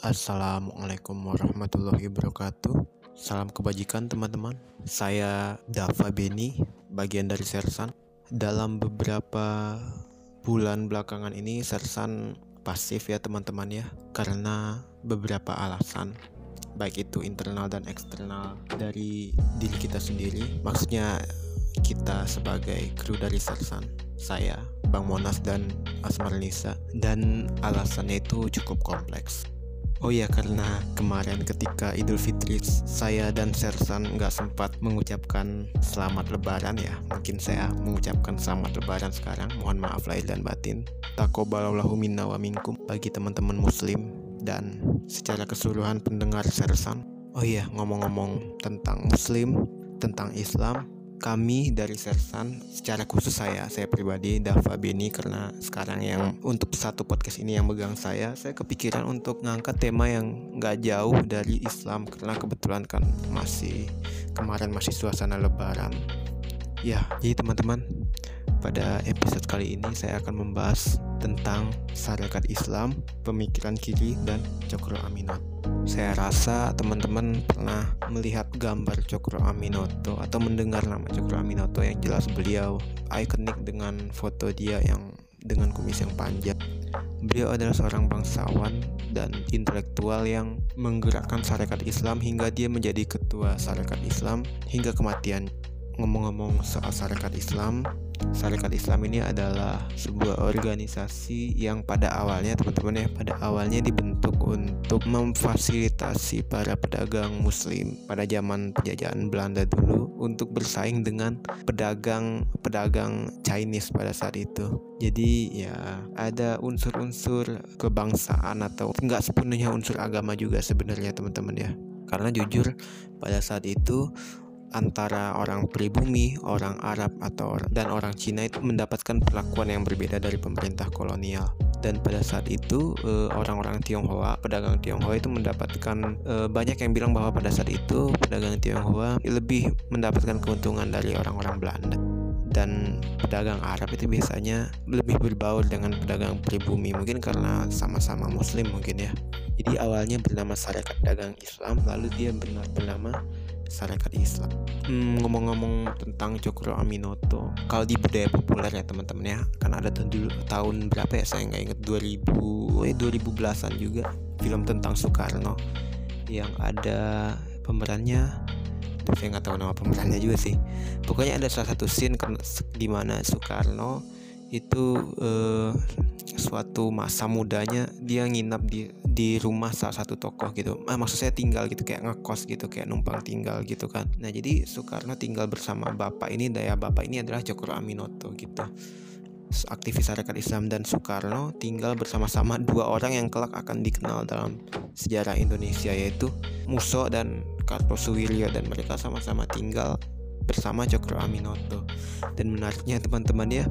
Assalamualaikum warahmatullahi wabarakatuh. Salam kebajikan teman-teman. Saya Dava Beni, bagian dari Sersan. Dalam beberapa bulan belakangan ini Sersan pasif ya teman-teman ya, karena beberapa alasan baik itu internal dan eksternal dari diri kita sendiri. Maksudnya kita sebagai kru dari Sersan, saya, Bang Monas dan Asmar Nisa dan alasannya itu cukup kompleks. Oh ya karena kemarin ketika Idul Fitri saya dan Sersan nggak sempat mengucapkan selamat lebaran ya. Mungkin saya mengucapkan selamat lebaran sekarang. Mohon maaf lahir dan batin. Takobalallahu minna wa minkum. Bagi teman-teman muslim Dan secara keseluruhan pendengar Sersan. Oh iya ngomong-ngomong tentang muslim Tentang Islam kami dari Sersan secara khusus saya saya pribadi Dava Beni karena sekarang yang untuk satu podcast ini yang megang saya saya kepikiran untuk ngangkat tema yang nggak jauh dari Islam karena kebetulan kan masih kemarin masih suasana lebaran ya jadi teman-teman pada episode kali ini saya akan membahas tentang syarikat Islam, pemikiran kiri, dan Cokro Aminot. Saya rasa teman-teman pernah melihat gambar Cokro Aminoto atau mendengar nama Cokro Aminoto yang jelas beliau ikonik dengan foto dia yang dengan kumis yang panjang. Beliau adalah seorang bangsawan dan intelektual yang menggerakkan syarikat Islam hingga dia menjadi ketua syarikat Islam hingga kematian. Ngomong-ngomong soal syarikat Islam, Syarikat Islam ini adalah sebuah organisasi yang pada awalnya teman-teman ya pada awalnya dibentuk untuk memfasilitasi para pedagang muslim pada zaman penjajahan Belanda dulu untuk bersaing dengan pedagang-pedagang Chinese pada saat itu. Jadi ya ada unsur-unsur kebangsaan atau enggak sepenuhnya unsur agama juga sebenarnya teman-teman ya. Karena jujur pada saat itu antara orang pribumi, orang Arab atau dan orang Cina itu mendapatkan perlakuan yang berbeda dari pemerintah kolonial. Dan pada saat itu eh, orang-orang Tionghoa, pedagang Tionghoa itu mendapatkan eh, banyak yang bilang bahwa pada saat itu pedagang Tionghoa lebih mendapatkan keuntungan dari orang-orang Belanda dan pedagang Arab itu biasanya lebih berbaur dengan pedagang pribumi mungkin karena sama-sama muslim mungkin ya jadi awalnya bernama Syarikat Dagang Islam lalu dia bernama syarikat Islam. Hmm, ngomong-ngomong tentang Cokro Aminoto, kalau di budaya populer ya teman-teman ya, kan ada tahun dulu tahun berapa ya? Saya nggak inget 2000, eh 2000 belasan juga film tentang Soekarno yang ada pemerannya. Saya nggak tahu nama pemerannya juga sih. Pokoknya ada salah satu scene di mana Soekarno itu uh, suatu masa mudanya dia nginap di di rumah salah satu tokoh gitu. Ah, maksud saya tinggal gitu kayak ngekos gitu kayak numpang tinggal gitu kan. Nah, jadi Soekarno tinggal bersama bapak ini daya bapak ini adalah Cokro Aminoto gitu. Aktivis Syarikat Islam dan Soekarno tinggal bersama-sama dua orang yang kelak akan dikenal dalam sejarah Indonesia yaitu Muso dan Kartosuwiryo dan mereka sama-sama tinggal bersama Cokro Aminoto. Dan menariknya teman-teman ya,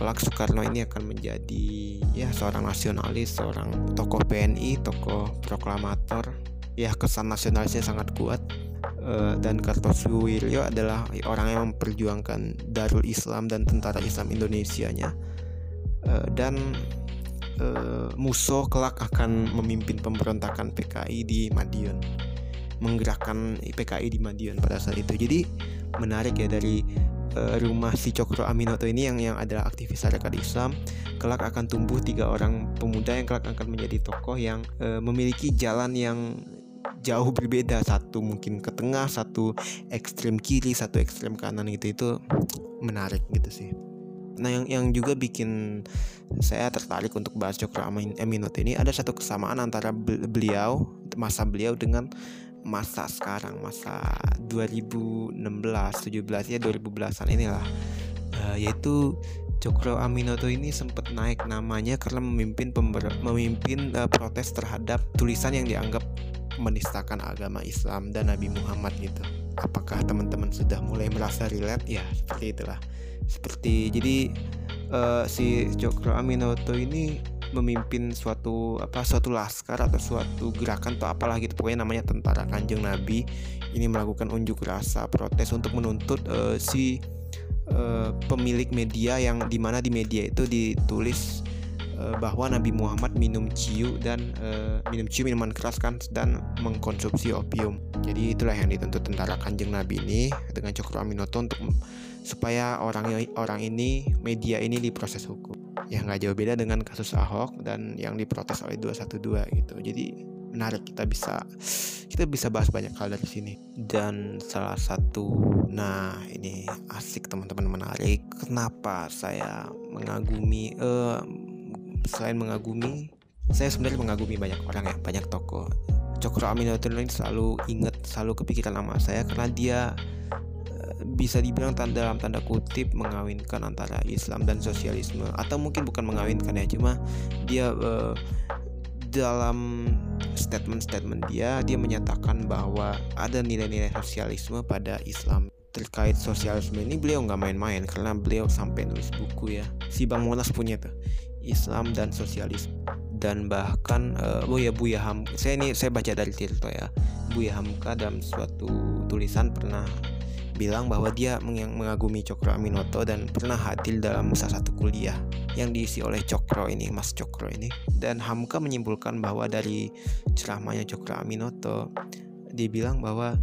kelak Soekarno ini akan menjadi ya seorang nasionalis, seorang tokoh PNI, tokoh proklamator. Ya kesan nasionalisnya sangat kuat. Uh, dan Kartosuwiryo adalah orang yang memperjuangkan Darul Islam dan tentara Islam Indonesia-nya. Uh, dan uh, Muso kelak akan memimpin pemberontakan PKI di Madiun menggerakkan PKI di Madiun pada saat itu. Jadi menarik ya dari uh, rumah si Cokro Aminoto ini yang yang adalah aktivis syarikat Islam. Kelak akan tumbuh tiga orang pemuda yang kelak akan menjadi tokoh yang uh, memiliki jalan yang jauh berbeda. Satu mungkin ke tengah satu ekstrem kiri satu ekstrem kanan gitu. Itu menarik gitu sih. Nah yang yang juga bikin saya tertarik untuk bahas Cokro Aminoto ini ada satu kesamaan antara beliau masa beliau dengan masa sekarang masa 2016 17 ya 2010-an inilah uh, yaitu Cokro Aminoto ini sempat naik namanya karena memimpin pember memimpin uh, protes terhadap tulisan yang dianggap menistakan agama Islam dan Nabi Muhammad gitu. Apakah teman-teman sudah mulai merasa relate? Ya, seperti itulah. Seperti jadi uh, si Cokro Aminoto ini memimpin suatu apa suatu laskar atau suatu gerakan atau apalah gitu pokoknya namanya tentara kanjeng nabi ini melakukan unjuk rasa protes untuk menuntut uh, si uh, pemilik media yang di mana di media itu ditulis uh, bahwa Nabi Muhammad minum ciu dan uh, minum ciu minuman keras kan dan mengkonsumsi opium. Jadi itulah yang dituntut tentara Kanjeng Nabi ini dengan Cokro Aminoto untuk supaya orang orang ini media ini diproses hukum. Ya nggak jauh beda dengan kasus Ahok dan yang diprotes oleh 212 gitu. Jadi menarik kita bisa kita bisa bahas banyak hal dari sini. Dan salah satu nah ini asik teman-teman menarik. Kenapa saya mengagumi uh, selain mengagumi saya sebenarnya mengagumi banyak orang ya banyak tokoh. Cokro Aminoto ini selalu ingat selalu kepikiran nama saya karena dia bisa dibilang tanda dalam tanda kutip mengawinkan antara Islam dan sosialisme. Atau mungkin bukan mengawinkan ya cuma dia uh, dalam statement-statement dia dia menyatakan bahwa ada nilai-nilai sosialisme pada Islam. Terkait sosialisme ini beliau nggak main-main karena beliau sampai nulis buku ya. Si Bang Monas punya tuh Islam dan sosialisme. Dan bahkan uh, oh ya Buya Ham saya ini saya baca dari Tirto ya. Buya Hamka dalam suatu tulisan pernah bilang bahwa dia mengagumi Cokro Aminoto dan pernah hadir dalam salah satu kuliah yang diisi oleh Cokro ini, Mas Cokro ini. Dan Hamka menyimpulkan bahwa dari ceramahnya Cokro Aminoto, dia bilang bahwa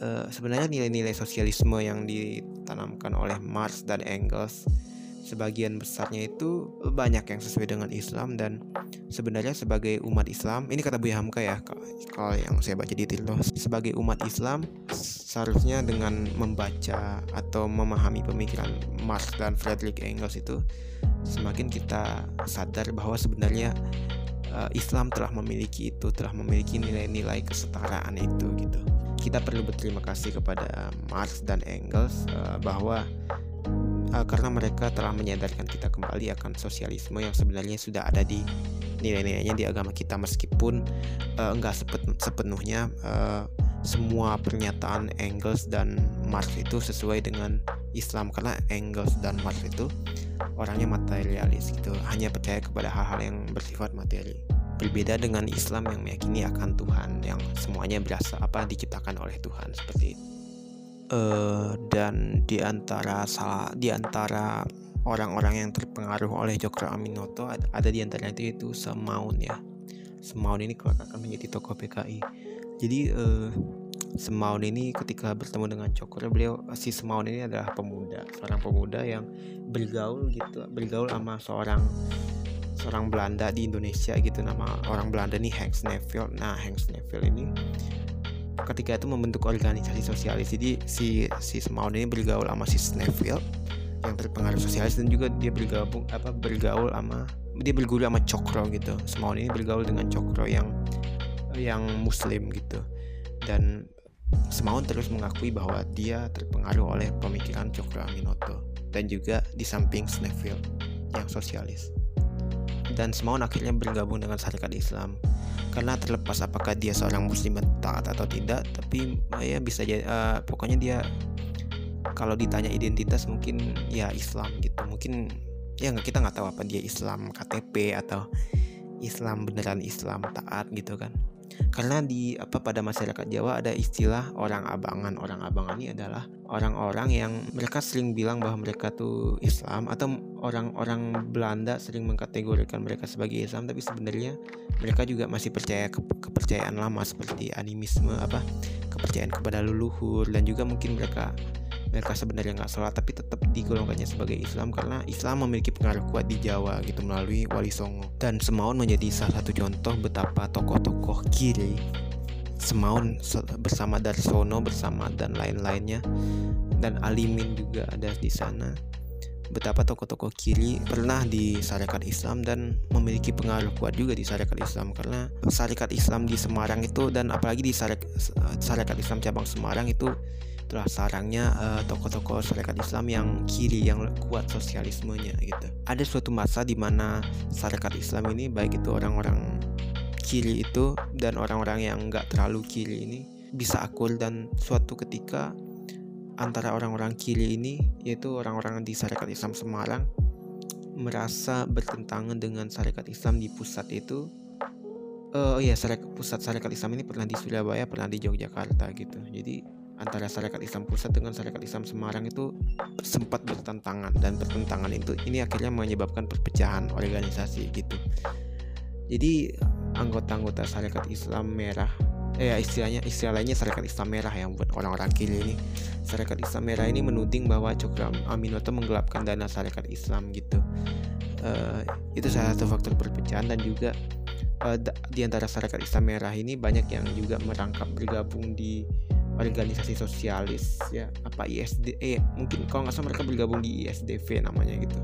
uh, sebenarnya nilai-nilai sosialisme yang ditanamkan oleh Marx dan Engels sebagian besarnya itu banyak yang sesuai dengan Islam dan sebenarnya sebagai umat Islam ini kata Buya Hamka ya kalau yang saya baca di Tilto sebagai umat Islam seharusnya dengan membaca atau memahami pemikiran Marx dan Friedrich Engels itu semakin kita sadar bahwa sebenarnya uh, Islam telah memiliki itu telah memiliki nilai-nilai kesetaraan itu gitu. Kita perlu berterima kasih kepada Marx dan Engels uh, bahwa uh, karena mereka telah menyadarkan kita kembali akan sosialisme yang sebenarnya sudah ada di nilai-nilainya di agama kita. Meskipun uh, enggak sepenuhnya uh, semua pernyataan Engels dan Marx itu sesuai dengan Islam. Karena Engels dan Marx itu orangnya materialis gitu. Hanya percaya kepada hal-hal yang bersifat materi berbeda dengan Islam yang meyakini akan Tuhan yang semuanya berasa apa diciptakan oleh Tuhan seperti itu uh, dan di antara salah di antara orang-orang yang terpengaruh oleh Jokro Aminoto ada, ada di antara itu itu Semaun ya. Semaun ini kelak akan menjadi tokoh PKI. Jadi uh, Semaun ini ketika bertemu dengan Cokro beliau si Semaun ini adalah pemuda, seorang pemuda yang bergaul gitu, bergaul sama seorang seorang Belanda di Indonesia gitu nama orang Belanda nih Hank Neville. Nah, Hank Neville ini ketika itu membentuk organisasi sosialis. Jadi si si Semaun ini bergaul sama si Snellfield yang terpengaruh sosialis dan juga dia bergabung apa bergaul sama dia berguru sama Cokro gitu. Semaun ini bergaul dengan Cokro yang yang Muslim gitu. Dan Semaun terus mengakui bahwa dia terpengaruh oleh pemikiran Cokro Aminoto dan juga di samping Snellfield yang sosialis dan Semaun akhirnya bergabung dengan Syarikat Islam. Karena terlepas apakah dia seorang muslim taat atau tidak tapi ya bisa jadi uh, pokoknya dia kalau ditanya identitas mungkin ya Islam gitu. Mungkin ya kita nggak tahu apa dia Islam KTP atau Islam beneran Islam taat gitu kan karena di apa pada masyarakat Jawa ada istilah orang abangan. Orang abangan ini adalah orang-orang yang mereka sering bilang bahwa mereka tuh Islam atau orang-orang Belanda sering mengkategorikan mereka sebagai Islam. Tapi sebenarnya mereka juga masih percaya ke kepercayaan lama seperti animisme apa kepercayaan kepada leluhur dan juga mungkin mereka mereka sebenarnya nggak sholat tapi tetap digolongkannya sebagai Islam karena Islam memiliki pengaruh kuat di Jawa gitu melalui Wali Songo. Dan Semaun menjadi salah satu contoh betapa tokoh-tokoh kiri Semaun bersama Darsono bersama dan lain-lainnya dan Alimin juga ada di sana. Betapa tokoh-tokoh kiri pernah di syarikat Islam dan memiliki pengaruh kuat juga di syarikat Islam karena syarikat Islam di Semarang itu dan apalagi di syarikat Islam cabang Semarang itu itulah sarangnya uh, tokoh-tokoh Islam yang kiri yang kuat sosialismenya gitu. Ada suatu masa di mana syarikat Islam ini baik itu orang-orang kiri itu dan orang-orang yang nggak terlalu kiri ini bisa akur. Dan suatu ketika antara orang-orang kiri ini yaitu orang-orang di syarikat Islam Semarang merasa bertentangan dengan syarikat Islam di pusat itu. Oh iya syarikat pusat syarikat Islam ini pernah di Surabaya pernah di Yogyakarta gitu. Jadi antara Syarikat Islam Pusat dengan Syarikat Islam Semarang itu sempat bertentangan dan pertentangan itu. Ini akhirnya menyebabkan perpecahan organisasi gitu. Jadi anggota-anggota Syarikat Islam Merah eh istilahnya istilah lainnya Islam Merah yang buat orang-orang kiri ini. Syarikat Islam Merah ini menuding bahwa Cokro Aminoto menggelapkan dana Syarikat Islam gitu. Uh, itu salah satu faktor perpecahan dan juga uh, di antara Islam Merah ini banyak yang juga merangkap bergabung di organisasi sosialis ya apa ISD eh mungkin kalau nggak salah mereka bergabung di ISDV namanya gitu.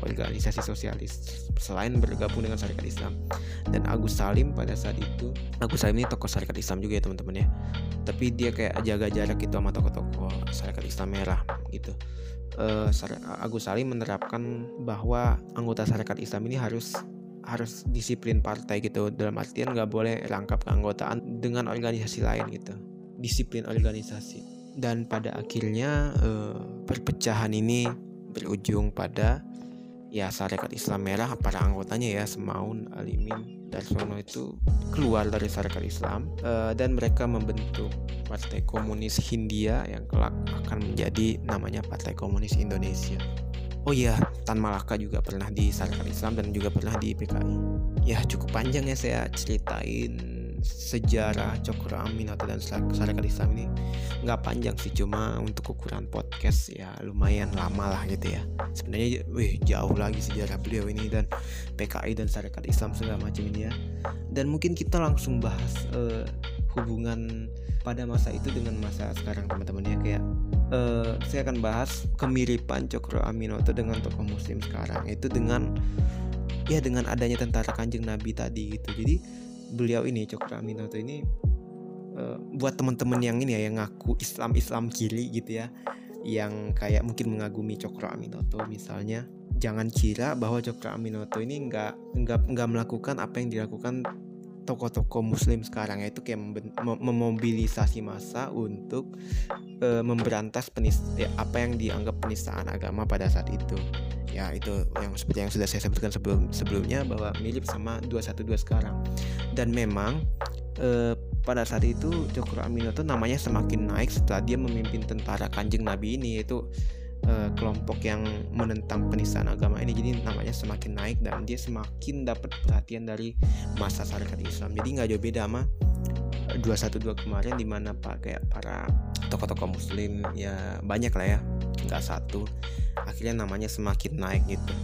Organisasi sosialis selain bergabung dengan Syarikat Islam. Dan Agus Salim pada saat itu Agus Salim ini tokoh Syarikat Islam juga ya teman-teman ya. Tapi dia kayak jaga jarak gitu sama tokoh-tokoh Syarikat Islam merah gitu. Uh, Agus Salim menerapkan bahwa anggota Syarikat Islam ini harus harus disiplin partai gitu. Dalam artian nggak boleh rangkap keanggotaan dengan organisasi lain gitu disiplin organisasi dan pada akhirnya uh, perpecahan ini berujung pada ya Sarekat Islam Merah para anggotanya ya Semaun, Alimin, Darsono itu keluar dari Sarekat Islam uh, dan mereka membentuk Partai Komunis Hindia yang kelak akan menjadi namanya Partai Komunis Indonesia. Oh iya, Tan Malaka juga pernah di Sarekat Islam dan juga pernah di PKI. Ya cukup panjang ya saya ceritain sejarah Cokro Aminoto dan Syarikat Islam ini nggak panjang sih cuma untuk ukuran podcast ya lumayan lama lah gitu ya. Sebenarnya wih jauh lagi sejarah beliau ini dan PKI dan Syarikat Islam segala macam ini ya. Dan mungkin kita langsung bahas uh, hubungan pada masa itu dengan masa sekarang teman-teman ya. Kayak uh, saya akan bahas kemiripan Cokro Aminoto dengan tokoh muslim sekarang. Itu dengan ya dengan adanya tentara kanjeng Nabi tadi gitu. Jadi beliau ini Cokro Aminoto ini uh, buat teman-teman yang ini ya yang ngaku Islam Islam kiri gitu ya yang kayak mungkin mengagumi Cokro Aminoto. Misalnya jangan kira bahwa Cokro Aminoto ini nggak nggak nggak melakukan apa yang dilakukan tokoh-tokoh Muslim sekarang yaitu kayak mem memobilisasi massa untuk uh, memberantas penis ya, apa yang dianggap penistaan agama pada saat itu. Ya itu yang seperti yang sudah saya sebutkan sebelum sebelumnya bahwa mirip sama 212 sekarang. Dan memang eh, pada saat itu Cokro Aminoto namanya semakin naik setelah dia memimpin tentara kanjeng Nabi ini yaitu eh, kelompok yang menentang penistaan agama ini. Jadi namanya semakin naik dan dia semakin dapat perhatian dari masa syarikat Islam. Jadi nggak jauh beda sama 212 kemarin di mana pak kayak para tokoh-tokoh muslim ya banyak lah ya nggak satu. Akhirnya namanya semakin naik gitu.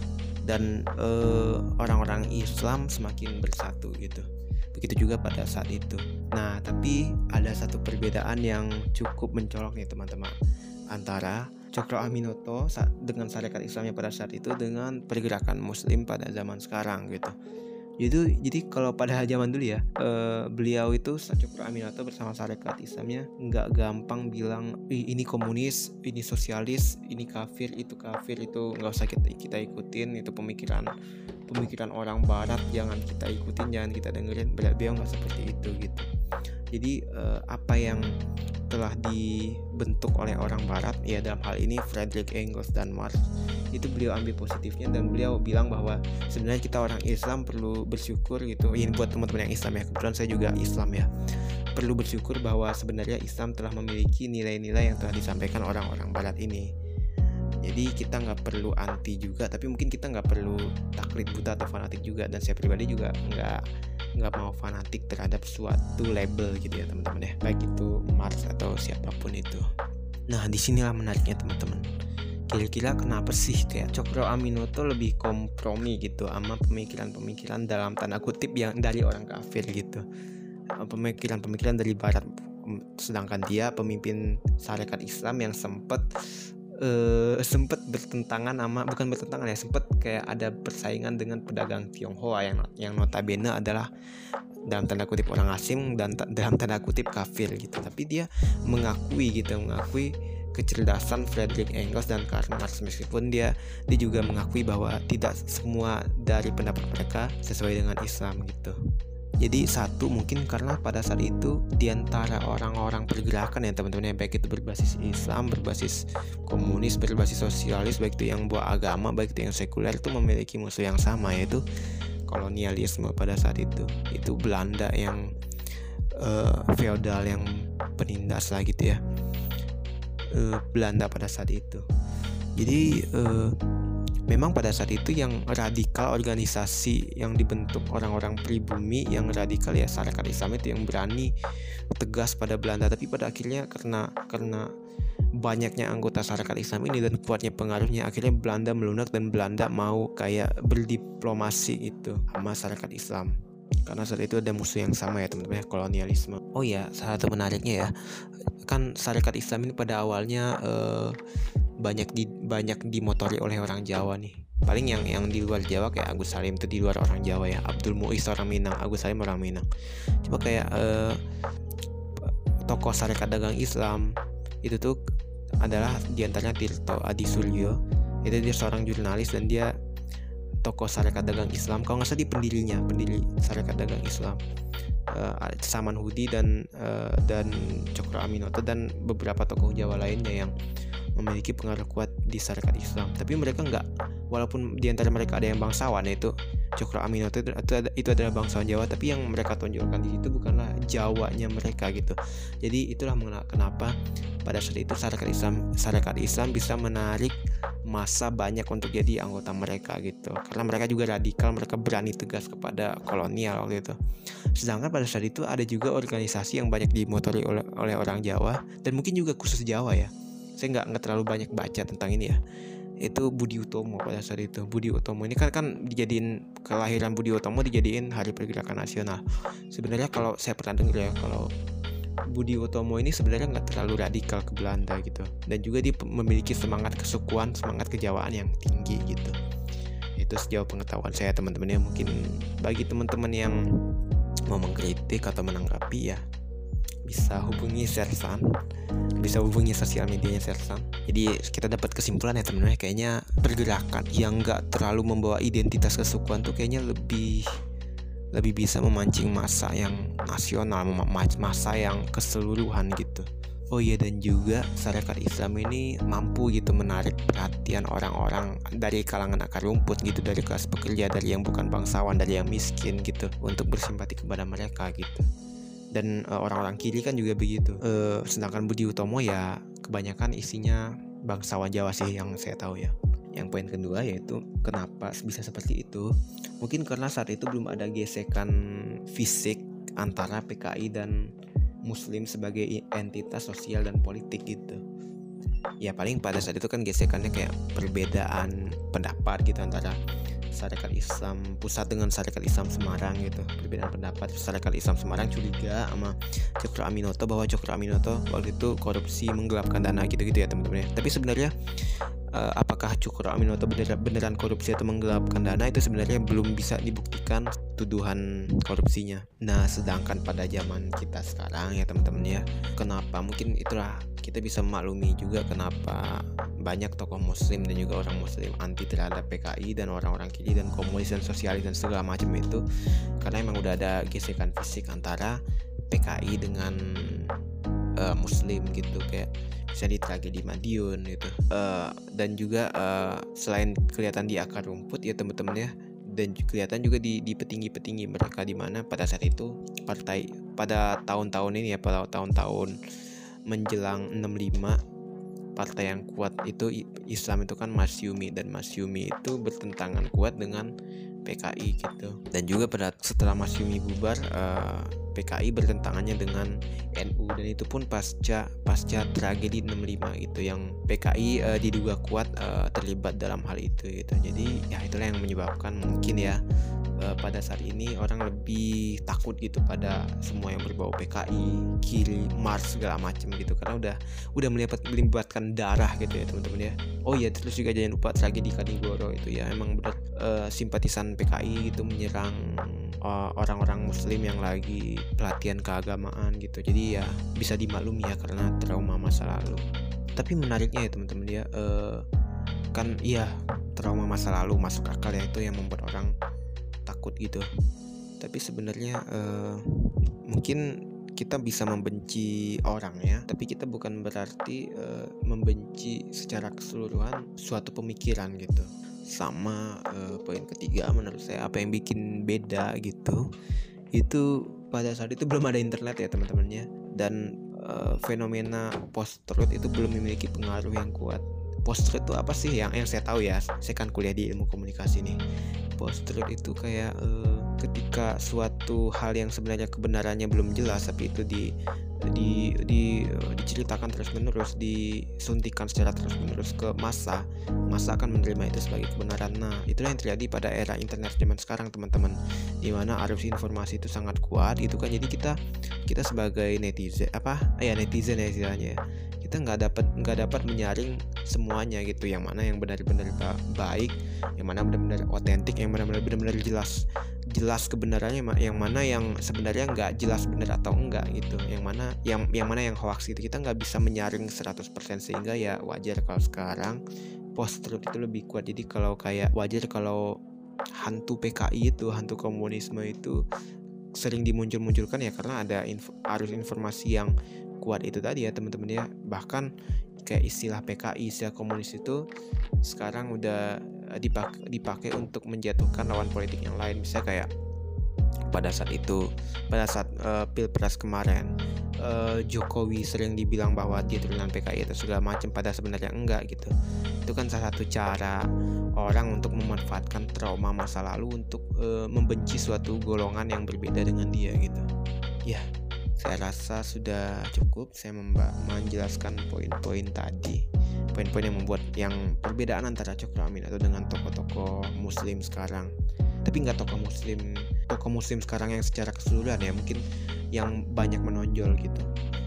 Dan uh, orang-orang Islam semakin bersatu gitu. Begitu juga pada saat itu. Nah tapi ada satu perbedaan yang cukup mencolok nih teman-teman antara Cokro Aminoto dengan syarikat Islamnya pada saat itu dengan pergerakan Muslim pada zaman sekarang gitu itu jadi kalau pada zaman dulu ya uh, beliau itu Cokro Aminoto bersama Sarekat Islamnya nggak gampang bilang ini komunis ini sosialis ini kafir itu kafir itu nggak usah kita kita ikutin. Itu pemikiran pemikiran orang barat jangan kita ikutin jangan kita dengerin. Beliau nggak seperti itu gitu jadi uh, apa yang telah dibentuk oleh orang barat ya dalam hal ini Frederick Engels dan Marx itu beliau ambil positifnya dan beliau bilang bahwa sebenarnya kita orang Islam perlu bersyukur gitu. Ini buat teman-teman yang Islam ya kebetulan saya juga Islam ya. Perlu bersyukur bahwa sebenarnya Islam telah memiliki nilai-nilai yang telah disampaikan orang-orang Barat ini. Jadi kita nggak perlu anti juga tapi mungkin kita nggak perlu taklid buta atau fanatik juga. Dan saya pribadi juga nggak nggak mau fanatik terhadap suatu label gitu ya teman-teman ya. Baik itu Mars atau siapa pun itu. Nah di sinilah menariknya teman-teman. Kira-kira kenapa sih kayak Cokro Aminoto lebih kompromi gitu sama pemikiran-pemikiran dalam tanda kutip yang dari orang kafir gitu? Pemikiran-pemikiran dari barat. Sedangkan dia pemimpin syarikat Islam yang sempat uh, sempet bertentangan sama bukan bertentangan ya sempet kayak ada persaingan dengan pedagang Tionghoa yang yang notabene adalah dalam tanda kutip orang asing dan dalam tanda kutip kafir gitu tapi dia mengakui gitu mengakui kecerdasan Frederick Engels dan Karl Marx meskipun dia dia juga mengakui bahwa tidak semua dari pendapat mereka sesuai dengan Islam gitu. Jadi satu mungkin karena pada saat itu di antara orang-orang pergerakan ya teman-teman yang baik itu berbasis Islam, berbasis komunis, berbasis sosialis, baik itu yang buah agama, baik itu yang sekuler itu memiliki musuh yang sama yaitu kolonialisme pada saat itu. Itu Belanda yang uh, feodal yang penindas lah gitu ya uh, Belanda pada saat itu. Jadi uh, memang pada saat itu yang radikal organisasi yang dibentuk orang-orang pribumi yang radikal ya masyarakat Islam itu yang berani tegas pada Belanda. Tapi pada akhirnya karena karena banyaknya anggota masyarakat Islam ini dan kuatnya pengaruhnya akhirnya Belanda melunak dan Belanda mau kayak berdiplomasi itu sama masyarakat Islam. Karena saat itu ada musuh yang sama ya teman-teman ya kolonialisme. Oh ya salah satu menariknya ya kan masyarakat Islam ini pada awalnya uh, banyak di banyak dimotori oleh orang Jawa nih. Paling yang yang di luar Jawa kayak Agus Salim itu di luar orang Jawa ya. Abdul Muiz orang Minang Agus Salim orang Minang. Cuma kayak uh, tokoh syarikat dagang Islam itu tuh adalah di antaranya Tirto Adi Suryo itu dia seorang jurnalis dan dia tokoh syarikat dagang Islam. Kalau nggak salah di pendirinya pendiri syarikat dagang Islam. Uh, Saman Hudi dan uh, dan Cokro Aminoto dan beberapa tokoh Jawa lainnya yang memiliki pengaruh kuat di syarikat Islam. Tapi mereka nggak walaupun di antara mereka ada yang bangsawan yaitu Cokro Aminoto itu, itu, itu adalah bangsawan Jawa tapi yang mereka tunjukkan di situ bukanlah Jawanya mereka gitu. Jadi itulah kenapa pada saat itu syarikat Islam syarikat Islam bisa menarik masa banyak untuk jadi anggota mereka gitu. Karena mereka juga radikal mereka berani tegas kepada kolonial waktu itu. Sedangkan pada saat itu ada juga organisasi yang banyak dimotori oleh, oleh orang Jawa dan mungkin juga khusus Jawa ya saya nggak nggak terlalu banyak baca tentang ini ya. Itu Budi Utomo pada saat itu. Budi Utomo ini kan kan dijadiin kelahiran Budi Utomo dijadiin hari pergerakan nasional. Sebenarnya kalau saya pernah dengar ya kalau Budi Utomo ini sebenarnya nggak terlalu radikal ke Belanda gitu. Dan juga dia memiliki semangat kesukuan semangat kejawaan yang tinggi gitu. Itu sejauh pengetahuan saya teman-teman. Ya mungkin bagi teman-teman yang mau mengkritik atau menanggapi ya bisa hubungi Sersan bisa hubungi sosial medianya Sersan. Jadi kita dapat kesimpulan ya teman-teman kayaknya pergerakan yang nggak terlalu membawa identitas kesukuan tuh kayaknya lebih lebih bisa memancing masa yang nasional masa yang keseluruhan gitu. Oh iya dan juga masyarakat Islam ini mampu gitu menarik perhatian orang-orang dari kalangan akar rumput gitu dari kelas pekerja dari yang bukan bangsawan dari yang miskin gitu untuk bersimpati kepada mereka gitu dan uh, orang-orang kiri kan juga begitu. Uh, sedangkan Budi Utomo ya kebanyakan isinya bangsawan Jawa sih yang saya tahu ya. Yang poin kedua yaitu kenapa bisa seperti itu? Mungkin karena saat itu belum ada gesekan fisik antara PKI dan Muslim sebagai entitas sosial dan politik gitu. Ya paling pada saat itu kan gesekannya kayak perbedaan pendapat gitu antara Syarikat Islam pusat dengan Syarikat Islam Semarang gitu. Perbedaan pendapat Syarikat Islam Semarang curiga sama Cokro Aminoto bahwa Cokro Aminoto waktu itu korupsi menggelapkan dana gitu-gitu ya teman-teman ya. Tapi sebenarnya uh, apakah Cokro Aminoto beneran, beneran korupsi atau menggelapkan dana itu sebenarnya belum bisa dibuktikan tuduhan korupsinya. Nah, sedangkan pada zaman kita sekarang ya teman-teman ya, kenapa mungkin itulah kita bisa memaklumi juga kenapa banyak tokoh muslim dan juga orang muslim anti terhadap PKI dan orang-orang kiri dan komunis dan sosialis dan segala macam itu karena emang udah ada gesekan fisik antara PKI dengan uh, muslim gitu kayak bisa di tragedi Madiun gitu. Uh, dan juga uh, selain kelihatan di akar rumput ya teman-teman ya dan kelihatan juga di, di petinggi-petinggi mereka di mana pada saat itu partai pada tahun-tahun ini ya pada tahun-tahun menjelang 65 partai yang kuat itu Islam itu kan Masyumi dan Masyumi itu bertentangan kuat dengan PKI gitu. Dan juga pada setelah Masyumi bubar uh, PKI bertentangannya dengan NU dan itu pun pasca pasca tragedi 65 itu yang PKI uh, eh, diduga kuat uh, terlibat dalam hal itu gitu. Jadi ya itulah yang menyebabkan mungkin ya uh, pada saat ini orang lebih takut gitu pada semua yang berbau PKI, kiri, Mars segala macam gitu karena udah udah melibat melibatkan darah gitu ya teman-teman ya. Oh iya terus juga jangan lupa tragedi Kanigoro itu ya emang benar uh, simpatisan PKI gitu menyerang orang-orang muslim yang lagi pelatihan keagamaan gitu. Jadi ya bisa dimaklumi ya karena trauma masa lalu. Tapi menariknya ya teman-teman ya uh, kan iya trauma masa lalu masuk akal ya itu yang membuat orang takut gitu. Tapi sebenarnya uh, mungkin kita bisa membenci orang ya tapi kita bukan berarti uh, membenci secara keseluruhan suatu pemikiran gitu. Sama uh, poin ketiga menurut saya apa yang bikin beda gitu itu pada saat itu belum ada internet ya teman-temannya. Dan uh, fenomena post truth itu belum memiliki pengaruh yang kuat. Post truth itu apa sih yang yang saya tahu ya? Saya kan kuliah di ilmu komunikasi nih. Post truth itu kayak uh, ketika suatu hal yang sebenarnya kebenarannya belum jelas tapi itu di di, di uh, diceritakan terus menerus disuntikan secara terus menerus ke masa masa akan menerima itu sebagai kebenaran. Nah itulah yang terjadi pada era internet zaman sekarang teman-teman di mana arus informasi itu sangat kuat gitu kan. Jadi kita kita sebagai netizen apa? Ya netizen ya istilahnya. Ya kita nggak dapat nggak dapat menyaring semuanya gitu yang mana yang benar-benar baik yang mana benar-benar otentik yang mana benar-benar jelas jelas kebenarannya yang mana yang sebenarnya nggak jelas benar atau enggak gitu. Yang mana yang yang mana yang hoax gitu. Kita nggak bisa menyaring 100% sehingga ya wajar kalau sekarang post truth itu lebih kuat. Jadi kalau kayak wajar kalau hantu PKI itu hantu komunisme itu sering dimuncul-munculkan ya karena ada info, arus informasi yang kuat itu tadi ya teman-teman ya. Bahkan kayak istilah PKI istilah komunis itu sekarang udah dipakai, dipakai untuk menjatuhkan lawan politik yang lain. Misalnya kayak pada saat itu pada saat uh, pilpres kemarin uh, Jokowi sering dibilang bahwa dia turunan PKI atau segala macam pada sebenarnya enggak gitu. Itu kan salah satu cara orang untuk memanfaatkan trauma masa lalu untuk uh, membenci suatu golongan yang berbeda dengan dia gitu. Ya saya rasa sudah cukup. Saya menjelaskan poin-poin tadi. Poin-poin yang membuat yang perbedaan antara Cokro Amin atau dengan tokoh-tokoh muslim sekarang. Tapi nggak tokoh muslim tokoh muslim sekarang yang secara keseluruhan ya mungkin yang banyak menonjol gitu.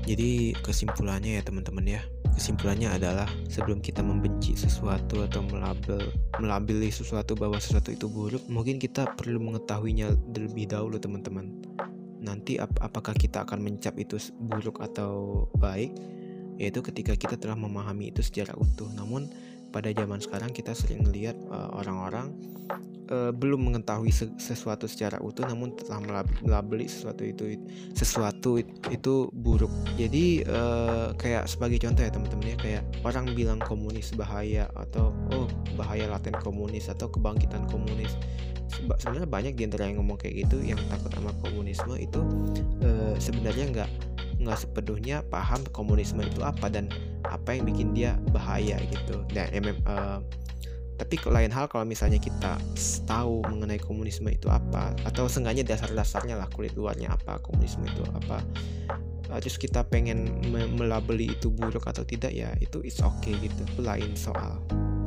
Jadi kesimpulannya ya teman-teman ya. Kesimpulannya adalah sebelum kita membenci sesuatu atau melabel melabeli sesuatu bahwa sesuatu itu buruk mungkin kita perlu mengetahuinya terlebih dahulu teman-teman nanti ap apakah kita akan mencap itu buruk atau baik? Yaitu ketika kita telah memahami itu secara utuh. Namun pada zaman sekarang kita sering melihat uh, orang-orang uh, belum mengetahui sesuatu secara utuh namun telah melabeli sesuatu itu sesuatu itu buruk. Jadi uh, kayak sebagai contoh ya teman-teman ya kayak orang bilang komunis bahaya atau oh bahaya laten komunis atau kebangkitan komunis. Sebenarnya banyak di antara yang ngomong kayak gitu yang takut sama komunisme itu e, sebenarnya nggak nggak sepenuhnya paham komunisme itu apa dan apa yang bikin dia bahaya gitu dan MM, e, tapi lain hal kalau misalnya kita tahu mengenai komunisme itu apa atau seenggaknya dasar-dasarnya lah kulit luarnya apa komunisme itu apa terus kita pengen melabeli itu buruk atau tidak ya itu is okay gitu lain soal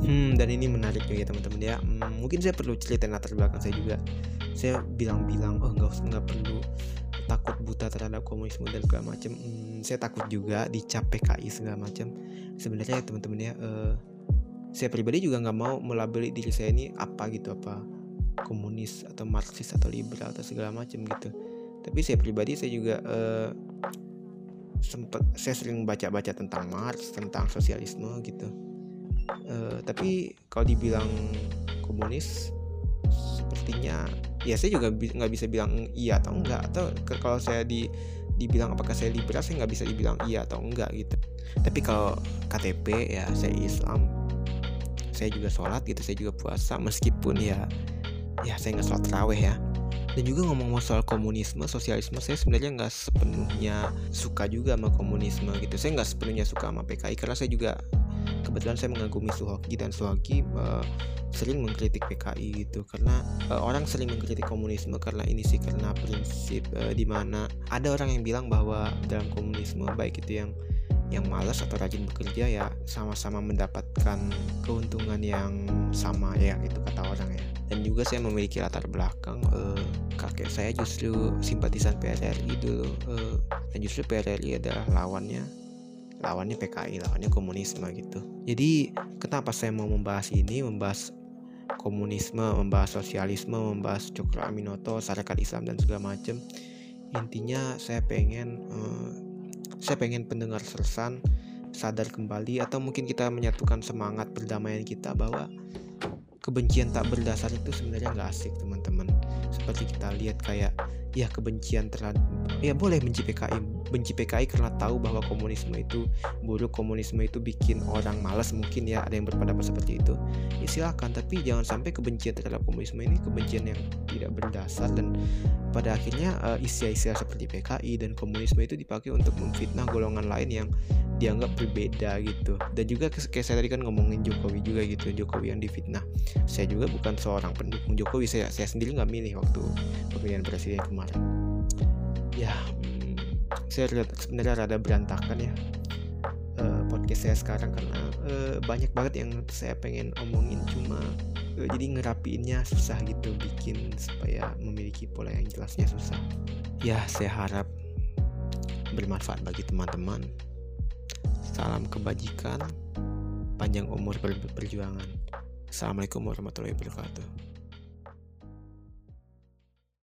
Hmm, dan ini menarik juga ya teman-teman ya. Hmm, mungkin saya perlu cerita latar belakang saya juga. Saya bilang-bilang, oh nggak nggak perlu takut buta terhadap komunisme dan segala macam. Hmm, saya takut juga dicap PKI segala macam. Sebenarnya ya teman-teman ya, uh, saya pribadi juga nggak mau melabeli diri saya ini apa gitu apa komunis atau marxis atau liberal atau segala macam gitu. Tapi saya pribadi saya juga uh, sempat saya sering baca-baca tentang Marx, tentang sosialisme gitu uh, tapi kalau dibilang komunis sepertinya ya saya juga nggak bi bisa bilang iya atau enggak atau kalau saya di dibilang apakah saya liberal saya nggak bisa dibilang iya atau enggak gitu. Tapi kalau KTP ya saya Islam saya juga sholat gitu saya juga puasa meskipun ya ya saya nggak sholat raweh ya. Dan juga ngomong soal komunisme sosialisme saya sebenarnya nggak sepenuhnya suka juga sama komunisme gitu. Saya nggak sepenuhnya suka sama PKI karena saya juga kebetulan saya mengagumi Suhoki dan Suhoki uh, sering mengkritik PKI gitu. Karena uh, orang sering mengkritik komunisme karena ini sih karena prinsip uh, di mana ada orang yang bilang bahwa dalam komunisme baik itu yang yang malas atau rajin bekerja ya sama-sama mendapatkan keuntungan yang sama ya itu kata orang ya. Dan juga saya memiliki latar belakang uh, kakek saya justru simpatisan PRRI dulu uh, dan justru PRRI adalah lawannya lawannya PKI lawannya komunisme gitu. Jadi kenapa saya mau membahas ini? Membahas komunisme membahas sosialisme membahas Cokro Aminoto syarikat Islam dan segala macam intinya saya pengen uh, saya pengen pendengar sersan sadar kembali atau mungkin kita menyatukan semangat perdamaian kita bahwa kebencian tak berdasar itu sebenarnya nggak asik teman-teman. Seperti kita lihat kayak ya kebencian terhadap ya boleh benci PKI benci PKI karena tahu bahwa komunisme itu buruk komunisme itu bikin orang malas mungkin ya ada yang berpendapat seperti itu. Ya silakan tapi jangan sampai kebencian terhadap komunisme ini kebencian yang tidak berdasar dan pada akhirnya uh, istilah-istilah seperti PKI dan komunisme itu dipakai untuk memfitnah golongan lain yang dianggap berbeda gitu. Dan juga kayak saya tadi kan ngomongin Jokowi juga gitu Jokowi yang difitnah. Saya juga bukan seorang pendukung Jokowi saya saya sendiri nggak milih waktu pemilihan presiden kemarin. Ya saya sebenarnya rada berantakan ya uh, podcast saya sekarang karena uh, banyak banget yang saya pengen omongin cuma uh, jadi ngerapiinnya susah gitu bikin supaya memiliki pola yang jelasnya susah ya saya harap bermanfaat bagi teman-teman Salam kebajikan, panjang umur perjuangan. Assalamualaikum warahmatullahi wabarakatuh.